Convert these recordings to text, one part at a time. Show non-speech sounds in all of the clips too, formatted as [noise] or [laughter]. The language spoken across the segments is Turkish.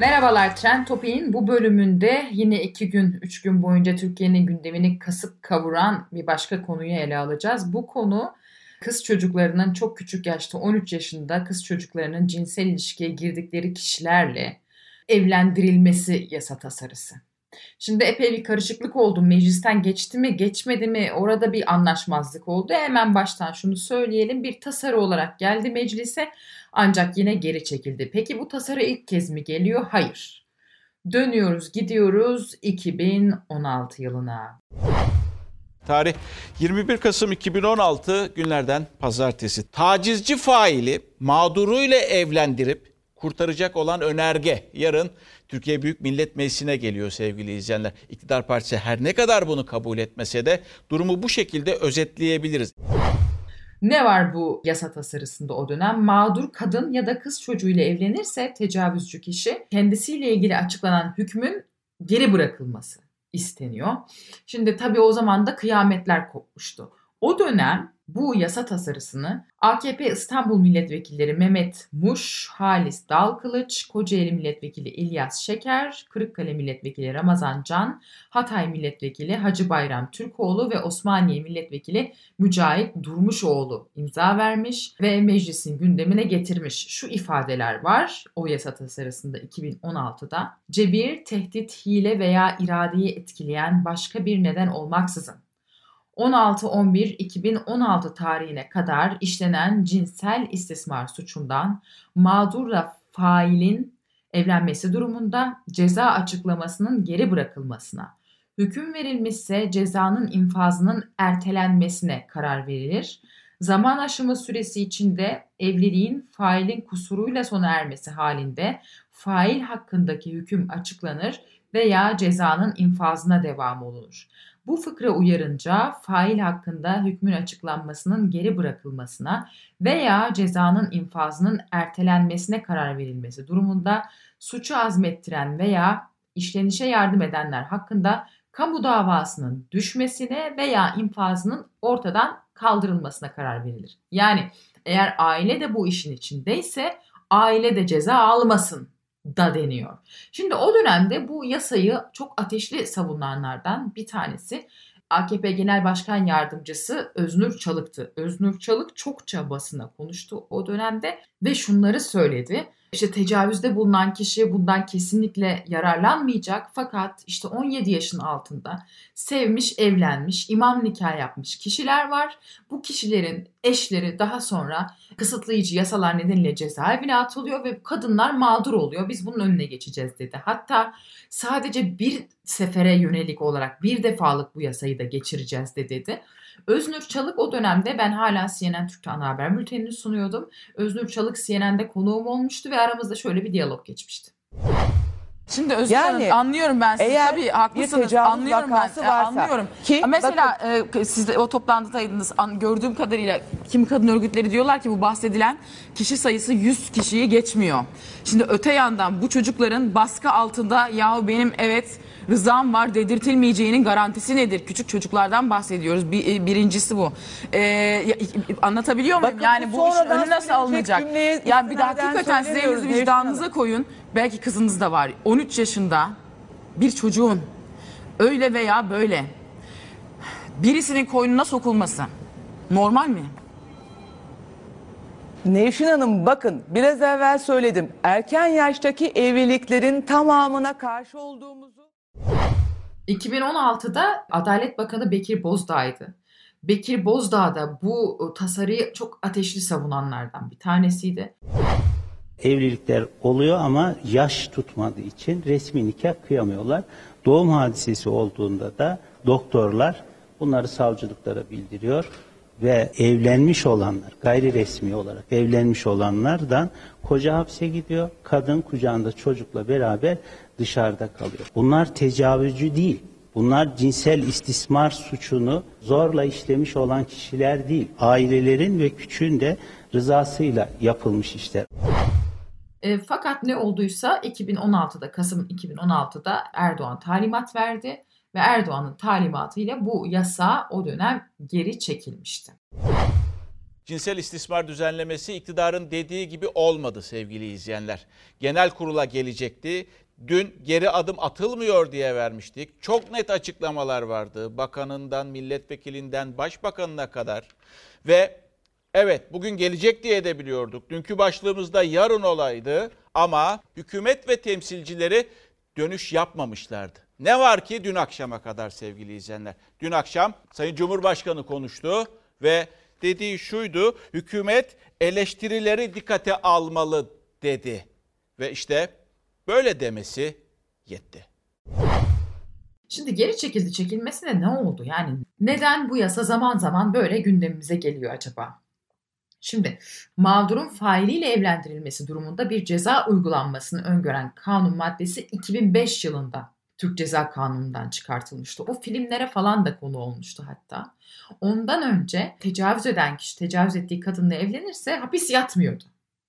Merhabalar Trend Topik'in bu bölümünde yine iki gün, üç gün boyunca Türkiye'nin gündemini kasıp kavuran bir başka konuyu ele alacağız. Bu konu kız çocuklarının çok küçük yaşta 13 yaşında kız çocuklarının cinsel ilişkiye girdikleri kişilerle evlendirilmesi yasa tasarısı. Şimdi epey bir karışıklık oldu. Meclisten geçti mi, geçmedi mi? Orada bir anlaşmazlık oldu. Hemen baştan şunu söyleyelim. Bir tasarı olarak geldi meclise ancak yine geri çekildi. Peki bu tasarı ilk kez mi geliyor? Hayır. Dönüyoruz, gidiyoruz 2016 yılına. Tarih 21 Kasım 2016 günlerden pazartesi. Tacizci faili mağduruyla evlendirip kurtaracak olan önerge yarın Türkiye Büyük Millet Meclisi'ne geliyor sevgili izleyenler. İktidar Partisi her ne kadar bunu kabul etmese de durumu bu şekilde özetleyebiliriz. Ne var bu yasa tasarısında o dönem? Mağdur kadın ya da kız çocuğuyla evlenirse tecavüzcü kişi kendisiyle ilgili açıklanan hükmün geri bırakılması isteniyor. Şimdi tabii o zaman da kıyametler kopmuştu. O dönem bu yasa tasarısını AKP İstanbul Milletvekilleri Mehmet Muş, Halis Dalkılıç, Kocaeli Milletvekili İlyas Şeker, Kırıkkale Milletvekili Ramazan Can, Hatay Milletvekili Hacı Bayram Türkoğlu ve Osmaniye Milletvekili Mücahit Durmuşoğlu imza vermiş ve meclisin gündemine getirmiş. Şu ifadeler var o yasa tasarısında 2016'da. Cebir, tehdit, hile veya iradeyi etkileyen başka bir neden olmaksızın 16-11-2016 tarihine kadar işlenen cinsel istismar suçundan mağdurla failin evlenmesi durumunda ceza açıklamasının geri bırakılmasına, hüküm verilmişse cezanın infazının ertelenmesine karar verilir. Zaman aşımı süresi içinde evliliğin failin kusuruyla sona ermesi halinde fail hakkındaki hüküm açıklanır veya cezanın infazına devam olunur. Bu fıkra uyarınca fail hakkında hükmün açıklanmasının geri bırakılmasına veya cezanın infazının ertelenmesine karar verilmesi durumunda suçu azmettiren veya işlenişe yardım edenler hakkında kamu davasının düşmesine veya infazının ortadan kaldırılmasına karar verilir. Yani eğer aile de bu işin içindeyse aile de ceza almasın da deniyor. Şimdi o dönemde bu yasayı çok ateşli savunanlardan bir tanesi AKP Genel Başkan Yardımcısı Öznur Çalık'tı. Öznur Çalık çokça basına konuştu o dönemde ve şunları söyledi. İşte tecavüzde bulunan kişi bundan kesinlikle yararlanmayacak fakat işte 17 yaşın altında sevmiş, evlenmiş, imam nikah yapmış kişiler var. Bu kişilerin eşleri daha sonra kısıtlayıcı yasalar nedeniyle cezaevine atılıyor ve kadınlar mağdur oluyor. Biz bunun önüne geçeceğiz dedi. Hatta sadece bir sefere yönelik olarak bir defalık bu yasayı da geçireceğiz de dedi. Öznur Çalık o dönemde ben hala CNN Türk'te ana haber bültenini sunuyordum. Öznur Çalık CNN'de konuğum olmuştu ve aramızda şöyle bir diyalog geçmişti. Şimdi Özgür yani, Hanım anlıyorum ben sizi eğer tabii haklısınız anlıyorum ben varsa, anlıyorum. Ki, Mesela e, siz de o toplantıdaydınız an, gördüğüm kadarıyla kimi kadın örgütleri diyorlar ki bu bahsedilen kişi sayısı 100 kişiyi geçmiyor. Şimdi öte yandan bu çocukların baskı altında yahu benim evet rızam var dedirtilmeyeceğinin garantisi nedir? Küçük çocuklardan bahsediyoruz. Bir, e, birincisi bu. Ee, anlatabiliyor muyum? Bakın, yani bu işin önü nasıl alınacak? Yani bir de istinaden hakikaten siz söylemiyoruz elinizi Nevşin Hanım. vicdanınıza koyun. Belki kızınız da var. 13 yaşında bir çocuğun öyle veya böyle birisinin koynuna sokulması normal mi? Nevşin Hanım bakın biraz evvel söyledim. Erken yaştaki evliliklerin tamamına karşı olduğumuzu 2016'da Adalet Bakanı Bekir Bozdağ'ydı. Bekir Bozdağ da bu tasarıyı çok ateşli savunanlardan bir tanesiydi. Evlilikler oluyor ama yaş tutmadığı için resmi nikah kıyamıyorlar. Doğum hadisesi olduğunda da doktorlar bunları savcılıklara bildiriyor ve evlenmiş olanlar, gayri resmi olarak evlenmiş olanlardan koca hapse gidiyor, kadın kucağında çocukla beraber dışarıda kalıyor. Bunlar tecavüzcü değil. Bunlar cinsel istismar suçunu zorla işlemiş olan kişiler değil. Ailelerin ve küçüğün de rızasıyla yapılmış işler. E, fakat ne olduysa 2016'da Kasım 2016'da Erdoğan talimat verdi ve Erdoğan'ın talimatıyla bu yasa o dönem geri çekilmişti. Cinsel istismar düzenlemesi iktidarın dediği gibi olmadı sevgili izleyenler. Genel kurula gelecekti. Dün geri adım atılmıyor diye vermiştik. Çok net açıklamalar vardı. Bakanından, milletvekilinden, başbakanına kadar. Ve evet bugün gelecek diye de biliyorduk. Dünkü başlığımızda yarın olaydı ama hükümet ve temsilcileri dönüş yapmamışlardı. Ne var ki dün akşama kadar sevgili izleyenler. Dün akşam Sayın Cumhurbaşkanı konuştu ve dediği şuydu. Hükümet eleştirileri dikkate almalı dedi. Ve işte böyle demesi yetti. Şimdi geri çekildi çekilmesine ne oldu? Yani neden bu yasa zaman zaman böyle gündemimize geliyor acaba? Şimdi mağdurun failiyle evlendirilmesi durumunda bir ceza uygulanmasını öngören kanun maddesi 2005 yılında Türk Ceza Kanunu'ndan çıkartılmıştı. O filmlere falan da konu olmuştu hatta. Ondan önce tecavüz eden kişi tecavüz ettiği kadınla evlenirse hapis yatmıyordu.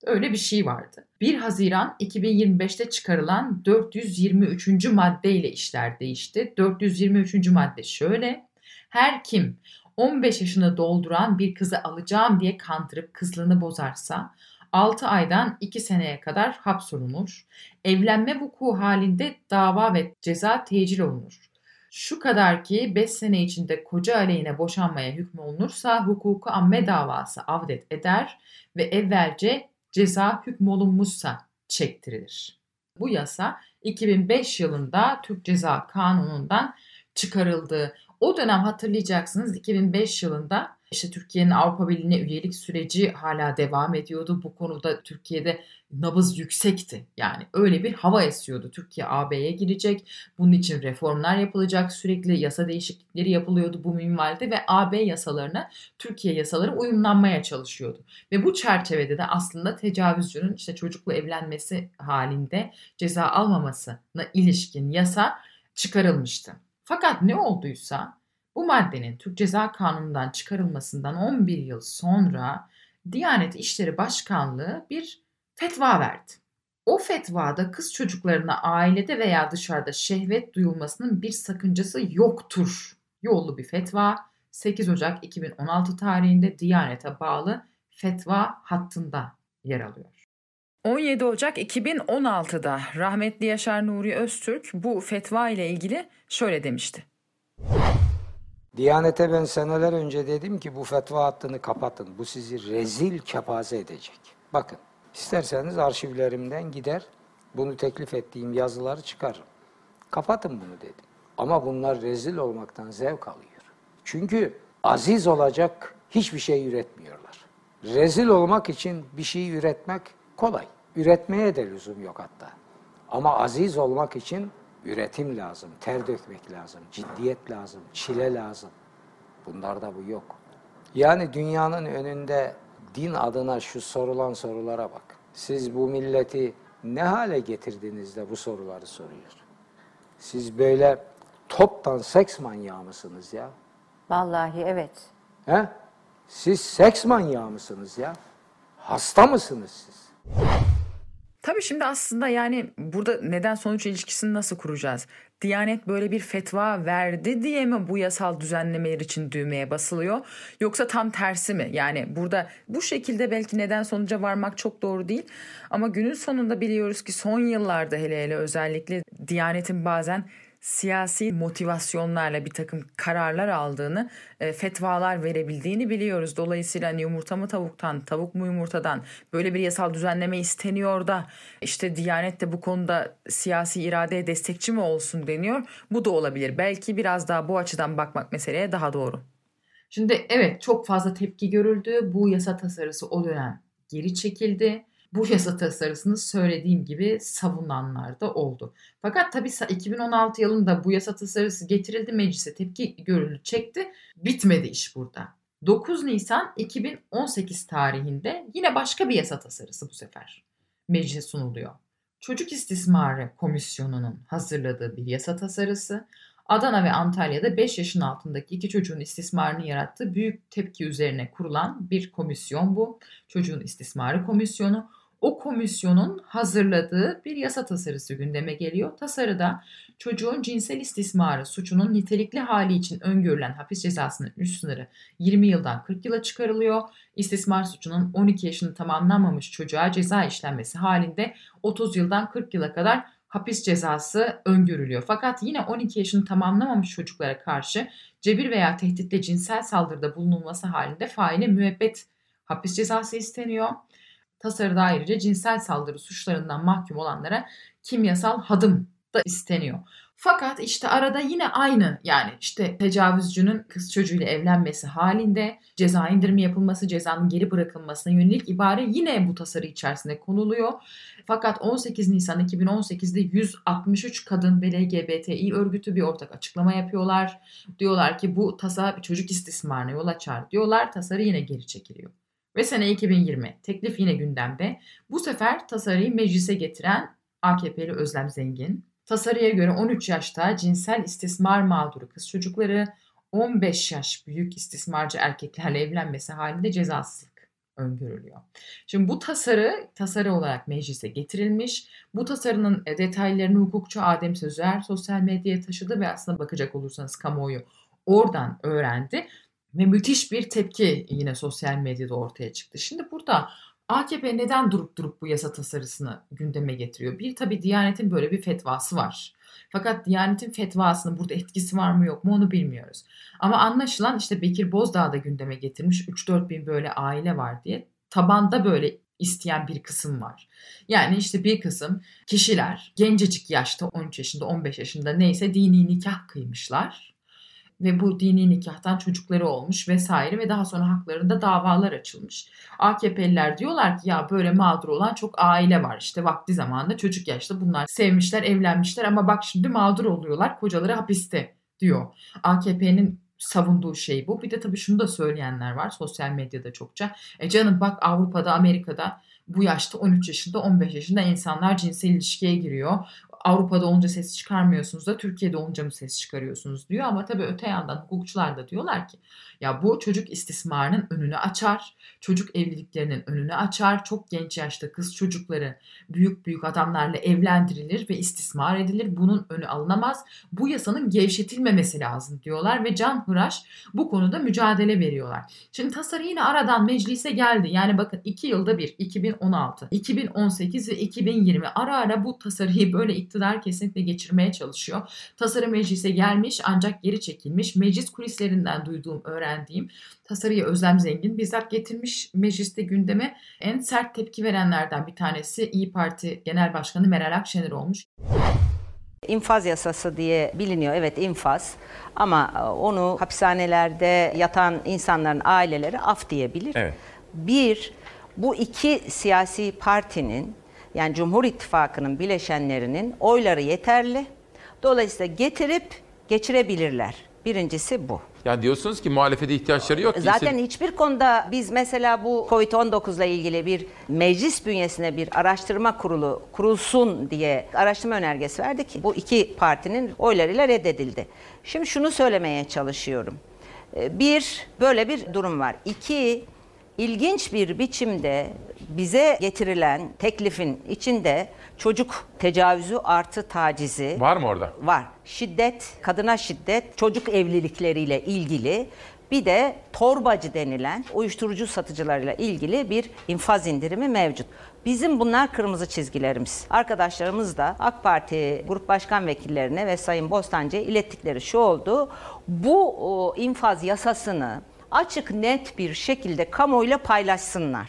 Öyle bir şey vardı. 1 Haziran 2025'te çıkarılan 423. maddeyle işler değişti. 423. madde şöyle. Her kim 15 yaşını dolduran bir kızı alacağım diye kandırıp kızlığını bozarsa 6 aydan 2 seneye kadar hapsolunur. Evlenme vuku halinde dava ve ceza tecil olunur. Şu kadar ki 5 sene içinde koca aleyhine boşanmaya hükmolunursa hukuku amme davası avdet eder ve evvelce ceza hükmolunmuşsa çektirilir. Bu yasa 2005 yılında Türk Ceza Kanunu'ndan çıkarıldı. O dönem hatırlayacaksınız 2005 yılında işte Türkiye'nin Avrupa Birliği'ne üyelik süreci hala devam ediyordu. Bu konuda Türkiye'de nabız yüksekti. Yani öyle bir hava esiyordu. Türkiye AB'ye girecek. Bunun için reformlar yapılacak. Sürekli yasa değişiklikleri yapılıyordu bu minvalde ve AB yasalarına Türkiye yasaları uyumlanmaya çalışıyordu. Ve bu çerçevede de aslında tecavüzcünün işte çocukla evlenmesi halinde ceza almamasına ilişkin yasa çıkarılmıştı. Fakat ne olduysa bu maddenin Türk Ceza Kanunu'ndan çıkarılmasından 11 yıl sonra Diyanet İşleri Başkanlığı bir fetva verdi. O fetvada kız çocuklarına ailede veya dışarıda şehvet duyulmasının bir sakıncası yoktur. Yollu bir fetva 8 Ocak 2016 tarihinde Diyanet'e bağlı fetva hattında yer alıyor. 17 Ocak 2016'da rahmetli Yaşar Nuri Öztürk bu fetva ile ilgili şöyle demişti. Diyanete ben seneler önce dedim ki bu fetva hattını kapatın. Bu sizi rezil kepaze edecek. Bakın isterseniz arşivlerimden gider bunu teklif ettiğim yazıları çıkarırım. Kapatın bunu dedim. Ama bunlar rezil olmaktan zevk alıyor. Çünkü aziz olacak hiçbir şey üretmiyorlar. Rezil olmak için bir şey üretmek kolay. Üretmeye de lüzum yok hatta. Ama aziz olmak için üretim lazım, ter dökmek lazım, ciddiyet lazım, çile lazım. Bunlarda bu yok. Yani dünyanın önünde din adına şu sorulan sorulara bak. Siz bu milleti ne hale getirdiniz de bu soruları soruyor? Siz böyle toptan seks manyağı mısınız ya? Vallahi evet. He? Siz seks manyağı mısınız ya? Hasta mısınız siz? Tabii şimdi aslında yani burada neden sonuç ilişkisini nasıl kuracağız? Diyanet böyle bir fetva verdi diye mi bu yasal düzenlemeler için düğmeye basılıyor? Yoksa tam tersi mi? Yani burada bu şekilde belki neden sonuca varmak çok doğru değil. Ama günün sonunda biliyoruz ki son yıllarda hele hele özellikle Diyanet'in bazen siyasi motivasyonlarla bir takım kararlar aldığını, e, fetvalar verebildiğini biliyoruz. Dolayısıyla hani yumurta mı tavuktan, tavuk mu yumurtadan böyle bir yasal düzenleme isteniyor da işte Diyanet de bu konuda siyasi iradeye destekçi mi olsun deniyor. Bu da olabilir. Belki biraz daha bu açıdan bakmak meseleye daha doğru. Şimdi evet çok fazla tepki görüldü. Bu yasa tasarısı o dönem geri çekildi. Bu yasa tasarısını söylediğim gibi savunanlar da oldu. Fakat tabii 2016 yılında bu yasa tasarısı getirildi meclise tepki görüldü çekti. Bitmedi iş burada. 9 Nisan 2018 tarihinde yine başka bir yasa tasarısı bu sefer meclise sunuluyor. Çocuk İstismarı Komisyonu'nun hazırladığı bir yasa tasarısı Adana ve Antalya'da 5 yaşın altındaki iki çocuğun istismarını yarattığı büyük tepki üzerine kurulan bir komisyon bu. Çocuğun İstismarı Komisyonu. O komisyonun hazırladığı bir yasa tasarısı gündeme geliyor. Tasarıda çocuğun cinsel istismarı suçunun nitelikli hali için öngörülen hapis cezasının üst sınırı 20 yıldan 40 yıla çıkarılıyor. İstismar suçunun 12 yaşını tamamlamamış çocuğa ceza işlenmesi halinde 30 yıldan 40 yıla kadar hapis cezası öngörülüyor. Fakat yine 12 yaşını tamamlamamış çocuklara karşı cebir veya tehditle cinsel saldırıda bulunulması halinde faile müebbet hapis cezası isteniyor. Tasarıda ayrıca cinsel saldırı suçlarından mahkum olanlara kimyasal hadım da isteniyor. Fakat işte arada yine aynı yani işte tecavüzcünün kız çocuğuyla evlenmesi halinde ceza indirimi yapılması, cezanın geri bırakılmasına yönelik ibare yine bu tasarı içerisinde konuluyor. Fakat 18 Nisan 2018'de 163 kadın ve LGBTİ örgütü bir ortak açıklama yapıyorlar. Diyorlar ki bu tasarı çocuk istismarına yol açar diyorlar. Tasarı yine geri çekiliyor. Ve sene 2020 teklif yine gündemde. Bu sefer tasarıyı meclise getiren AKP'li Özlem Zengin. Tasarıya göre 13 yaşta cinsel istismar mağduru kız çocukları 15 yaş büyük istismarcı erkeklerle evlenmesi halinde cezasızlık öngörülüyor. Şimdi bu tasarı tasarı olarak meclise getirilmiş. Bu tasarının detaylarını hukukçu Adem Sözer sosyal medyaya taşıdı ve aslında bakacak olursanız kamuoyu oradan öğrendi. Ve müthiş bir tepki yine sosyal medyada ortaya çıktı. Şimdi burada AKP neden durup durup bu yasa tasarısını gündeme getiriyor? Bir tabii Diyanet'in böyle bir fetvası var. Fakat Diyanet'in fetvasının burada etkisi var mı yok mu onu bilmiyoruz. Ama anlaşılan işte Bekir Bozdağ da gündeme getirmiş 3-4 bin böyle aile var diye. Tabanda böyle isteyen bir kısım var. Yani işte bir kısım kişiler gencecik yaşta 13 yaşında 15 yaşında neyse dini nikah kıymışlar ve bu dini nikahtan çocukları olmuş vesaire ve daha sonra haklarında davalar açılmış. AKP'liler diyorlar ki ya böyle mağdur olan çok aile var işte vakti zamanında çocuk yaşta bunlar sevmişler evlenmişler ama bak şimdi mağdur oluyorlar kocaları hapiste diyor. AKP'nin savunduğu şey bu. Bir de tabii şunu da söyleyenler var sosyal medyada çokça. E canım bak Avrupa'da Amerika'da bu yaşta 13 yaşında 15 yaşında insanlar cinsel ilişkiye giriyor. Avrupa'da olunca ses çıkarmıyorsunuz da Türkiye'de olunca mı ses çıkarıyorsunuz diyor. Ama tabii öte yandan hukukçular da diyorlar ki ya bu çocuk istismarının önünü açar. Çocuk evliliklerinin önünü açar. Çok genç yaşta kız çocukları büyük büyük adamlarla evlendirilir ve istismar edilir. Bunun önü alınamaz. Bu yasanın gevşetilmemesi lazım diyorlar ve Can Hıraş bu konuda mücadele veriyorlar. Şimdi tasarı yine aradan meclise geldi. Yani bakın 2 yılda bir 2016, 2018 ve 2020 ara ara bu tasarıyı böyle iktidar kesinlikle geçirmeye çalışıyor. Tasarı meclise gelmiş ancak geri çekilmiş. Meclis kulislerinden duyduğum, öğrendiğim tasarıyı Özlem Zengin bizzat getirmiş mecliste gündeme. En sert tepki verenlerden bir tanesi İyi Parti Genel Başkanı Meral Akşener olmuş. İnfaz yasası diye biliniyor. Evet infaz. Ama e, onu hapishanelerde yatan insanların aileleri af diyebilir. Evet. Bir, bu iki siyasi partinin yani Cumhur İttifakı'nın bileşenlerinin oyları yeterli. Dolayısıyla getirip geçirebilirler. Birincisi bu. Yani diyorsunuz ki muhalefete ihtiyaçları yok. Zaten hiçbir konuda biz mesela bu Covid-19 ile ilgili bir meclis bünyesine bir araştırma kurulu kurulsun diye araştırma önergesi verdik. Bu iki partinin oylarıyla reddedildi. Şimdi şunu söylemeye çalışıyorum. Ee, bir, böyle bir durum var. İki, ilginç bir biçimde bize getirilen teklifin içinde çocuk tecavüzü artı tacizi Var mı orada? var. Şiddet, kadına şiddet, çocuk evlilikleriyle ilgili bir de torbacı denilen uyuşturucu satıcılarıyla ilgili bir infaz indirimi mevcut. Bizim bunlar kırmızı çizgilerimiz. Arkadaşlarımız da AK Parti grup başkan vekillerine ve Sayın Bostancı'ya ilettikleri şu oldu. Bu infaz yasasını açık net bir şekilde kamuoyuyla paylaşsınlar.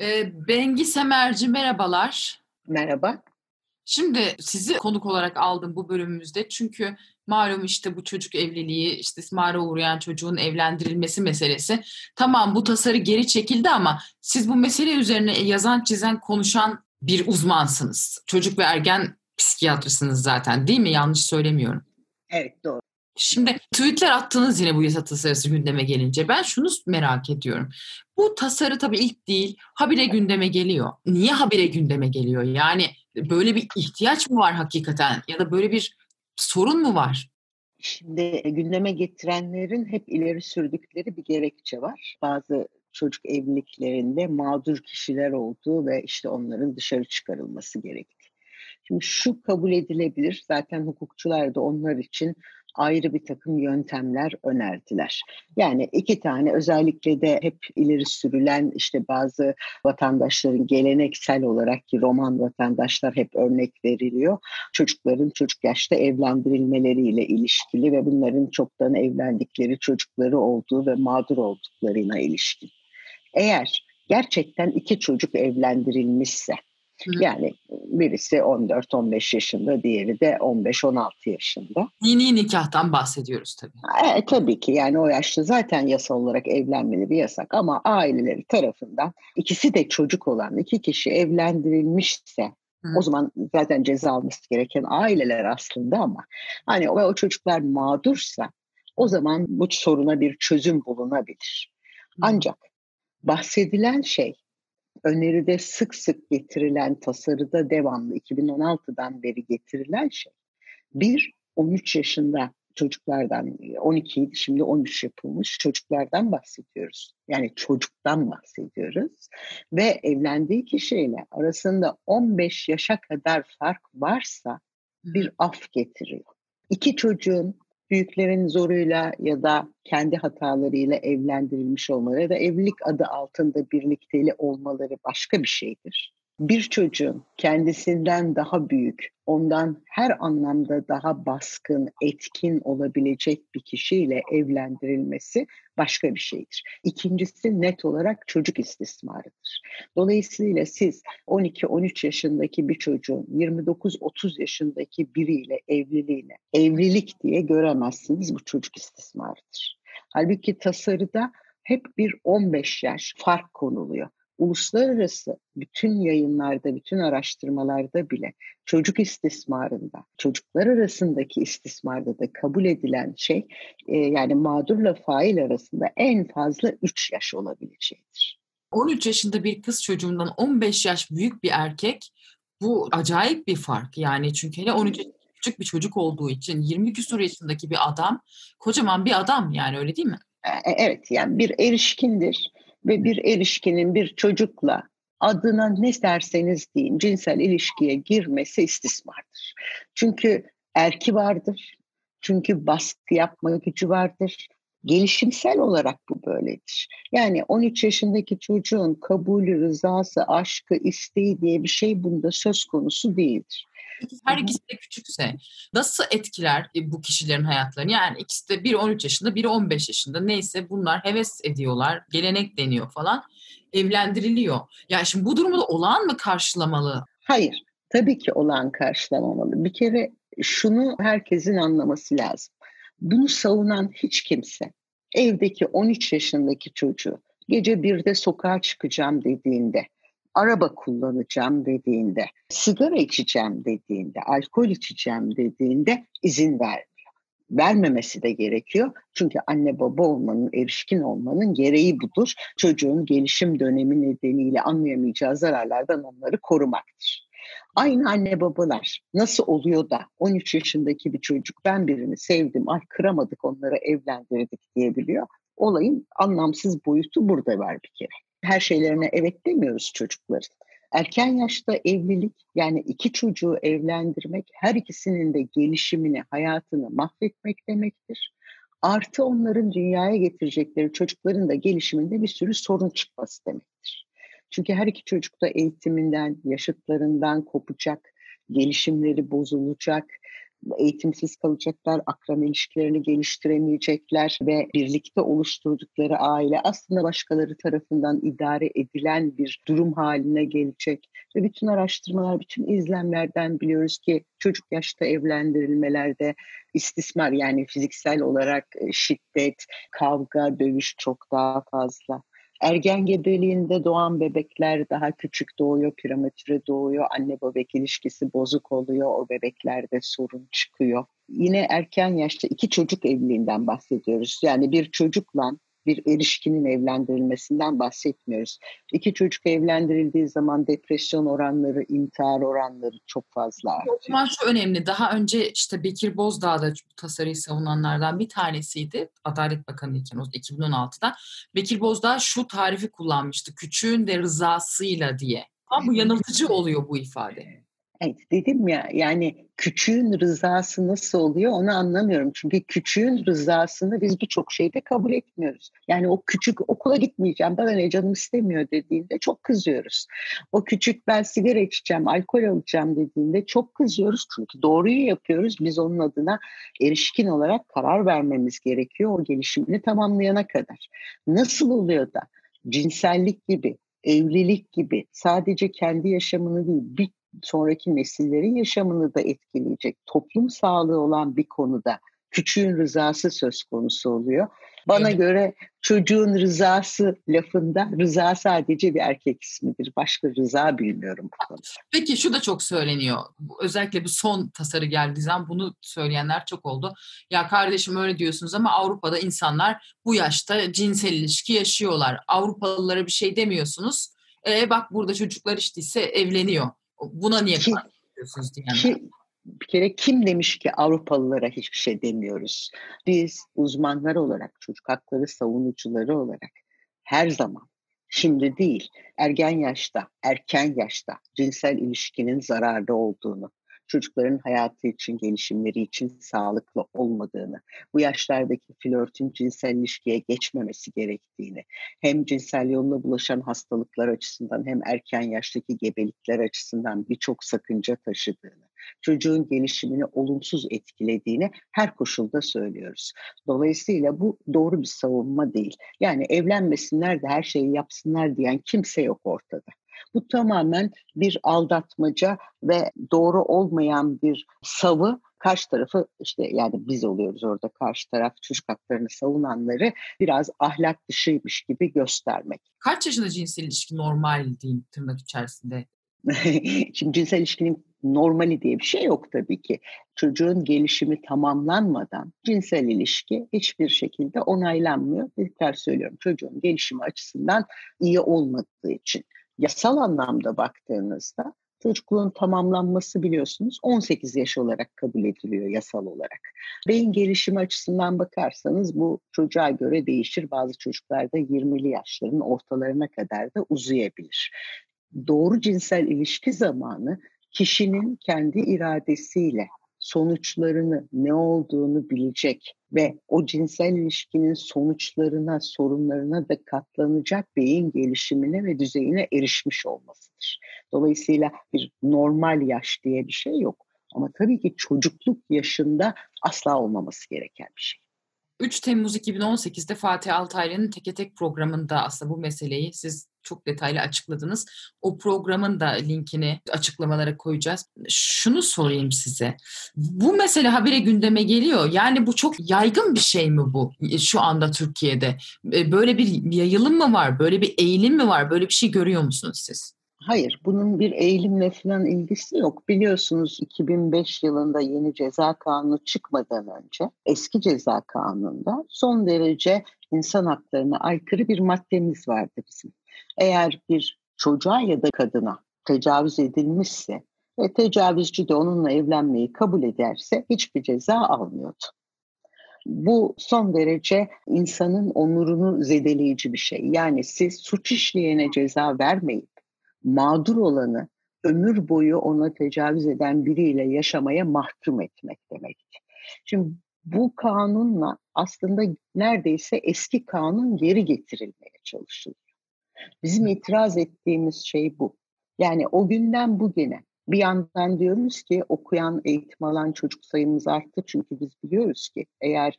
Ee, Bengi Semerci merhabalar. Merhaba. Şimdi sizi konuk olarak aldım bu bölümümüzde çünkü malum işte bu çocuk evliliği, işte istismara uğrayan çocuğun evlendirilmesi meselesi. Tamam bu tasarı geri çekildi ama siz bu mesele üzerine yazan, çizen, konuşan bir uzmansınız. Çocuk ve ergen psikiyatrisiniz zaten değil mi? Yanlış söylemiyorum. Evet doğru. Şimdi tweetler attınız yine bu yasa tasarısı gündeme gelince. Ben şunu merak ediyorum. Bu tasarı tabii ilk değil, habire gündeme geliyor. Niye habire gündeme geliyor? Yani böyle bir ihtiyaç mı var hakikaten? Ya da böyle bir sorun mu var? Şimdi gündeme getirenlerin hep ileri sürdükleri bir gerekçe var. Bazı çocuk evliliklerinde mağdur kişiler olduğu ve işte onların dışarı çıkarılması gerektiği. Şimdi şu kabul edilebilir. Zaten hukukçular da onlar için ayrı bir takım yöntemler önerdiler. Yani iki tane özellikle de hep ileri sürülen işte bazı vatandaşların geleneksel olarak ki Roman vatandaşlar hep örnek veriliyor. Çocukların çocuk yaşta evlendirilmeleriyle ilişkili ve bunların çoktan evlendikleri çocukları olduğu ve mağdur olduklarına ilişkin. Eğer gerçekten iki çocuk evlendirilmişse yani birisi 14-15 yaşında, diğeri de 15-16 yaşında. Dini nikahtan bahsediyoruz tabii. E, tabii ki yani o yaşta zaten yasal olarak evlenmeleri yasak ama aileleri tarafından ikisi de çocuk olan iki kişi evlendirilmişse Hı. o zaman zaten ceza alması gereken aileler aslında ama hani o, o çocuklar mağdursa o zaman bu soruna bir çözüm bulunabilir. Hı. Ancak bahsedilen şey öneride sık sık getirilen tasarıda devamlı 2016'dan beri getirilen şey bir 13 yaşında çocuklardan 12 idi şimdi 13 yapılmış çocuklardan bahsediyoruz. Yani çocuktan bahsediyoruz ve evlendiği kişiyle arasında 15 yaşa kadar fark varsa bir af getiriyor. İki çocuğun büyüklerin zoruyla ya da kendi hatalarıyla evlendirilmiş olmaları ya da evlilik adı altında birlikteli olmaları başka bir şeydir bir çocuğun kendisinden daha büyük, ondan her anlamda daha baskın, etkin olabilecek bir kişiyle evlendirilmesi başka bir şeydir. İkincisi net olarak çocuk istismarıdır. Dolayısıyla siz 12-13 yaşındaki bir çocuğun 29-30 yaşındaki biriyle evliliğiyle evlilik diye göremezsiniz. Bu çocuk istismarıdır. Halbuki tasarıda hep bir 15 yaş fark konuluyor uluslararası bütün yayınlarda, bütün araştırmalarda bile çocuk istismarında, çocuklar arasındaki istismarda da kabul edilen şey e, yani mağdurla fail arasında en fazla 3 yaş olabileceğidir. 13 yaşında bir kız çocuğundan 15 yaş büyük bir erkek bu acayip bir fark yani çünkü hele 13 küçük bir çocuk olduğu için 20 küsur yaşındaki bir adam kocaman bir adam yani öyle değil mi? E, evet yani bir erişkindir ve bir erişkinin bir çocukla adına ne derseniz deyin cinsel ilişkiye girmesi istismardır. Çünkü erki vardır, çünkü baskı yapma gücü vardır. Gelişimsel olarak bu böyledir. Yani 13 yaşındaki çocuğun kabulü, rızası, aşkı, isteği diye bir şey bunda söz konusu değildir. Her ikisi de küçükse nasıl etkiler e, bu kişilerin hayatlarını? Yani ikisi de biri 13 yaşında, biri 15 yaşında. Neyse bunlar heves ediyorlar, gelenek deniyor falan. Evlendiriliyor. Yani şimdi bu durumu da olağan mı karşılamalı? Hayır. Tabii ki olağan karşılamamalı. Bir kere şunu herkesin anlaması lazım. Bunu savunan hiç kimse evdeki 13 yaşındaki çocuğu gece birde sokağa çıkacağım dediğinde araba kullanacağım dediğinde, sigara içeceğim dediğinde, alkol içeceğim dediğinde izin vermiyor. vermemesi de gerekiyor. Çünkü anne baba olmanın, erişkin olmanın gereği budur. Çocuğun gelişim dönemi nedeniyle anlayamayacağı zararlardan onları korumaktır. Aynı anne babalar nasıl oluyor da 13 yaşındaki bir çocuk ben birini sevdim, ay kıramadık onları evlendirdik diyebiliyor. Olayın anlamsız boyutu burada var bir kere. Her şeylerine evet demiyoruz çocukların. Erken yaşta evlilik yani iki çocuğu evlendirmek her ikisinin de gelişimini, hayatını mahvetmek demektir. Artı onların dünyaya getirecekleri çocukların da gelişiminde bir sürü sorun çıkması demektir. Çünkü her iki çocuk da eğitiminden, yaşıtlarından kopacak, gelişimleri bozulacak, eğitimsiz kalacaklar, akran ilişkilerini geliştiremeyecekler ve birlikte oluşturdukları aile aslında başkaları tarafından idare edilen bir durum haline gelecek. Ve bütün araştırmalar, bütün izlemlerden biliyoruz ki çocuk yaşta evlendirilmelerde istismar yani fiziksel olarak şiddet, kavga, dövüş çok daha fazla. Ergen gebeliğinde doğan bebekler daha küçük doğuyor, prematüre doğuyor, anne bebek ilişkisi bozuk oluyor, o bebeklerde sorun çıkıyor. Yine erken yaşta iki çocuk evliliğinden bahsediyoruz. Yani bir çocukla bir erişkinin evlendirilmesinden bahsetmiyoruz. İki çocuk evlendirildiği zaman depresyon oranları, intihar oranları çok fazla artıyor. O zaman şu önemli. Daha önce işte Bekir Bozdağ da bu tasarıyı savunanlardan bir tanesiydi. Adalet Bakanı iken 2016'da. Bekir Bozdağ şu tarifi kullanmıştı. Küçüğün de rızasıyla diye. Ama bu yanıltıcı oluyor bu ifade. Evet dedim ya yani küçüğün rızası nasıl oluyor onu anlamıyorum. Çünkü küçüğün rızasını biz birçok şeyde kabul etmiyoruz. Yani o küçük okula gitmeyeceğim bana ne canım istemiyor dediğinde çok kızıyoruz. O küçük ben sigara içeceğim, alkol alacağım dediğinde çok kızıyoruz. Çünkü doğruyu yapıyoruz. Biz onun adına erişkin olarak karar vermemiz gerekiyor o gelişimini tamamlayana kadar. Nasıl oluyor da cinsellik gibi evlilik gibi sadece kendi yaşamını değil bir sonraki nesillerin yaşamını da etkileyecek toplum sağlığı olan bir konuda küçüğün rızası söz konusu oluyor. Bana evet. göre çocuğun rızası lafında rıza sadece bir erkek ismidir. Başka rıza bilmiyorum bu konuda. Peki şu da çok söyleniyor. Özellikle bu son tasarı geldiği zaman bunu söyleyenler çok oldu. Ya kardeşim öyle diyorsunuz ama Avrupa'da insanlar bu yaşta cinsel ilişki yaşıyorlar. Avrupalılara bir şey demiyorsunuz. E bak burada çocuklar işte ise evleniyor. Buna niye karşı diyenler? bir kere kim demiş ki Avrupalılara hiçbir şey demiyoruz? Biz uzmanlar olarak, çocuk hakları savunucuları olarak her zaman şimdi değil, ergen yaşta, erken yaşta cinsel ilişkinin zararlı olduğunu, çocukların hayatı için, gelişimleri için sağlıklı olmadığını, bu yaşlardaki flörtün cinsel ilişkiye geçmemesi gerektiğini, hem cinsel yolla bulaşan hastalıklar açısından hem erken yaştaki gebelikler açısından birçok sakınca taşıdığını, çocuğun gelişimini olumsuz etkilediğini her koşulda söylüyoruz. Dolayısıyla bu doğru bir savunma değil. Yani evlenmesinler de her şeyi yapsınlar diyen kimse yok ortada. Bu tamamen bir aldatmaca ve doğru olmayan bir savı karşı tarafı işte yani biz oluyoruz orada karşı taraf çocuk haklarını savunanları biraz ahlak dışıymış gibi göstermek. Kaç yaşında cinsel ilişki normal diyeyim tırnak içerisinde? [laughs] Şimdi cinsel ilişkinin normali diye bir şey yok tabii ki. Çocuğun gelişimi tamamlanmadan cinsel ilişki hiçbir şekilde onaylanmıyor. Tekrar söylüyorum çocuğun gelişimi açısından iyi olmadığı için yasal anlamda baktığınızda çocukluğun tamamlanması biliyorsunuz 18 yaş olarak kabul ediliyor yasal olarak. Beyin gelişimi açısından bakarsanız bu çocuğa göre değişir. Bazı çocuklarda 20'li yaşların ortalarına kadar da uzayabilir. Doğru cinsel ilişki zamanı kişinin kendi iradesiyle sonuçlarını ne olduğunu bilecek ve o cinsel ilişkinin sonuçlarına, sorunlarına da katlanacak beyin gelişimine ve düzeyine erişmiş olmasıdır. Dolayısıyla bir normal yaş diye bir şey yok. Ama tabii ki çocukluk yaşında asla olmaması gereken bir şey. 3 Temmuz 2018'de Fatih Altaylı'nın Teke Tek programında aslında bu meseleyi siz çok detaylı açıkladınız. O programın da linkini açıklamalara koyacağız. Şunu sorayım size. Bu mesele habire gündeme geliyor. Yani bu çok yaygın bir şey mi bu şu anda Türkiye'de? Böyle bir yayılım mı var? Böyle bir eğilim mi var? Böyle bir şey görüyor musunuz siz? Hayır, bunun bir eğilimle falan ilgisi yok. Biliyorsunuz 2005 yılında yeni ceza kanunu çıkmadan önce eski ceza kanununda son derece insan haklarına aykırı bir maddemiz vardı bizim. Eğer bir çocuğa ya da kadına tecavüz edilmişse ve tecavüzcü de onunla evlenmeyi kabul ederse hiçbir ceza almıyordu. Bu son derece insanın onurunu zedeleyici bir şey. Yani siz suç işleyene ceza vermeyip mağdur olanı ömür boyu ona tecavüz eden biriyle yaşamaya mahkum etmek demekti. Şimdi bu kanunla aslında neredeyse eski kanun geri getirilmeye çalışılıyor. Bizim itiraz ettiğimiz şey bu. Yani o günden bugüne bir yandan diyoruz ki okuyan, eğitim alan çocuk sayımız arttı. Çünkü biz biliyoruz ki eğer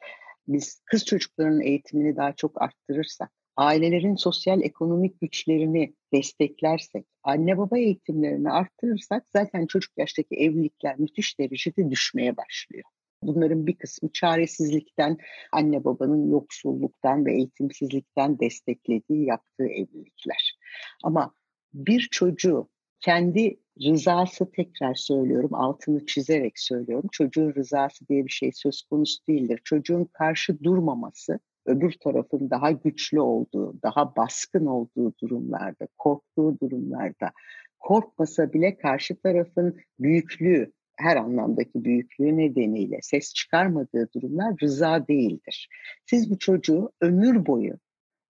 biz kız çocuklarının eğitimini daha çok arttırırsak, ailelerin sosyal ekonomik güçlerini desteklersek, anne baba eğitimlerini arttırırsak zaten çocuk yaştaki evlilikler müthiş derecede düşmeye başlıyor. Bunların bir kısmı çaresizlikten, anne babanın yoksulluktan ve eğitimsizlikten desteklediği, yaptığı evlilikler. Ama bir çocuğu kendi rızası tekrar söylüyorum, altını çizerek söylüyorum. Çocuğun rızası diye bir şey söz konusu değildir. Çocuğun karşı durmaması, öbür tarafın daha güçlü olduğu, daha baskın olduğu durumlarda, korktuğu durumlarda, korkmasa bile karşı tarafın büyüklüğü, her anlamdaki büyüklüğü nedeniyle ses çıkarmadığı durumlar rıza değildir. Siz bu çocuğu ömür boyu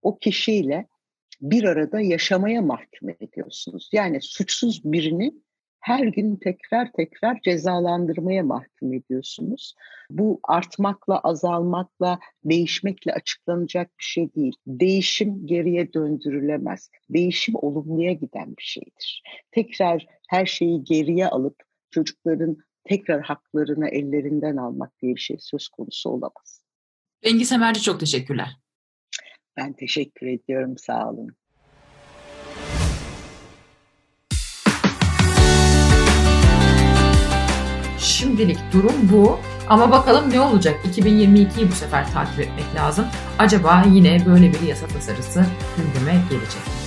o kişiyle bir arada yaşamaya mahkum ediyorsunuz. Yani suçsuz birini her gün tekrar tekrar cezalandırmaya mahkum ediyorsunuz. Bu artmakla, azalmakla, değişmekle açıklanacak bir şey değil. Değişim geriye döndürülemez. Değişim olumluya giden bir şeydir. Tekrar her şeyi geriye alıp çocukların tekrar haklarını ellerinden almak diye bir şey söz konusu olamaz. Bengi Semerci çok teşekkürler. Ben teşekkür ediyorum. Sağ olun. Şimdilik durum bu. Ama bakalım ne olacak? 2022'yi bu sefer takip etmek lazım. Acaba yine böyle bir yasa tasarısı gündeme gelecek mi?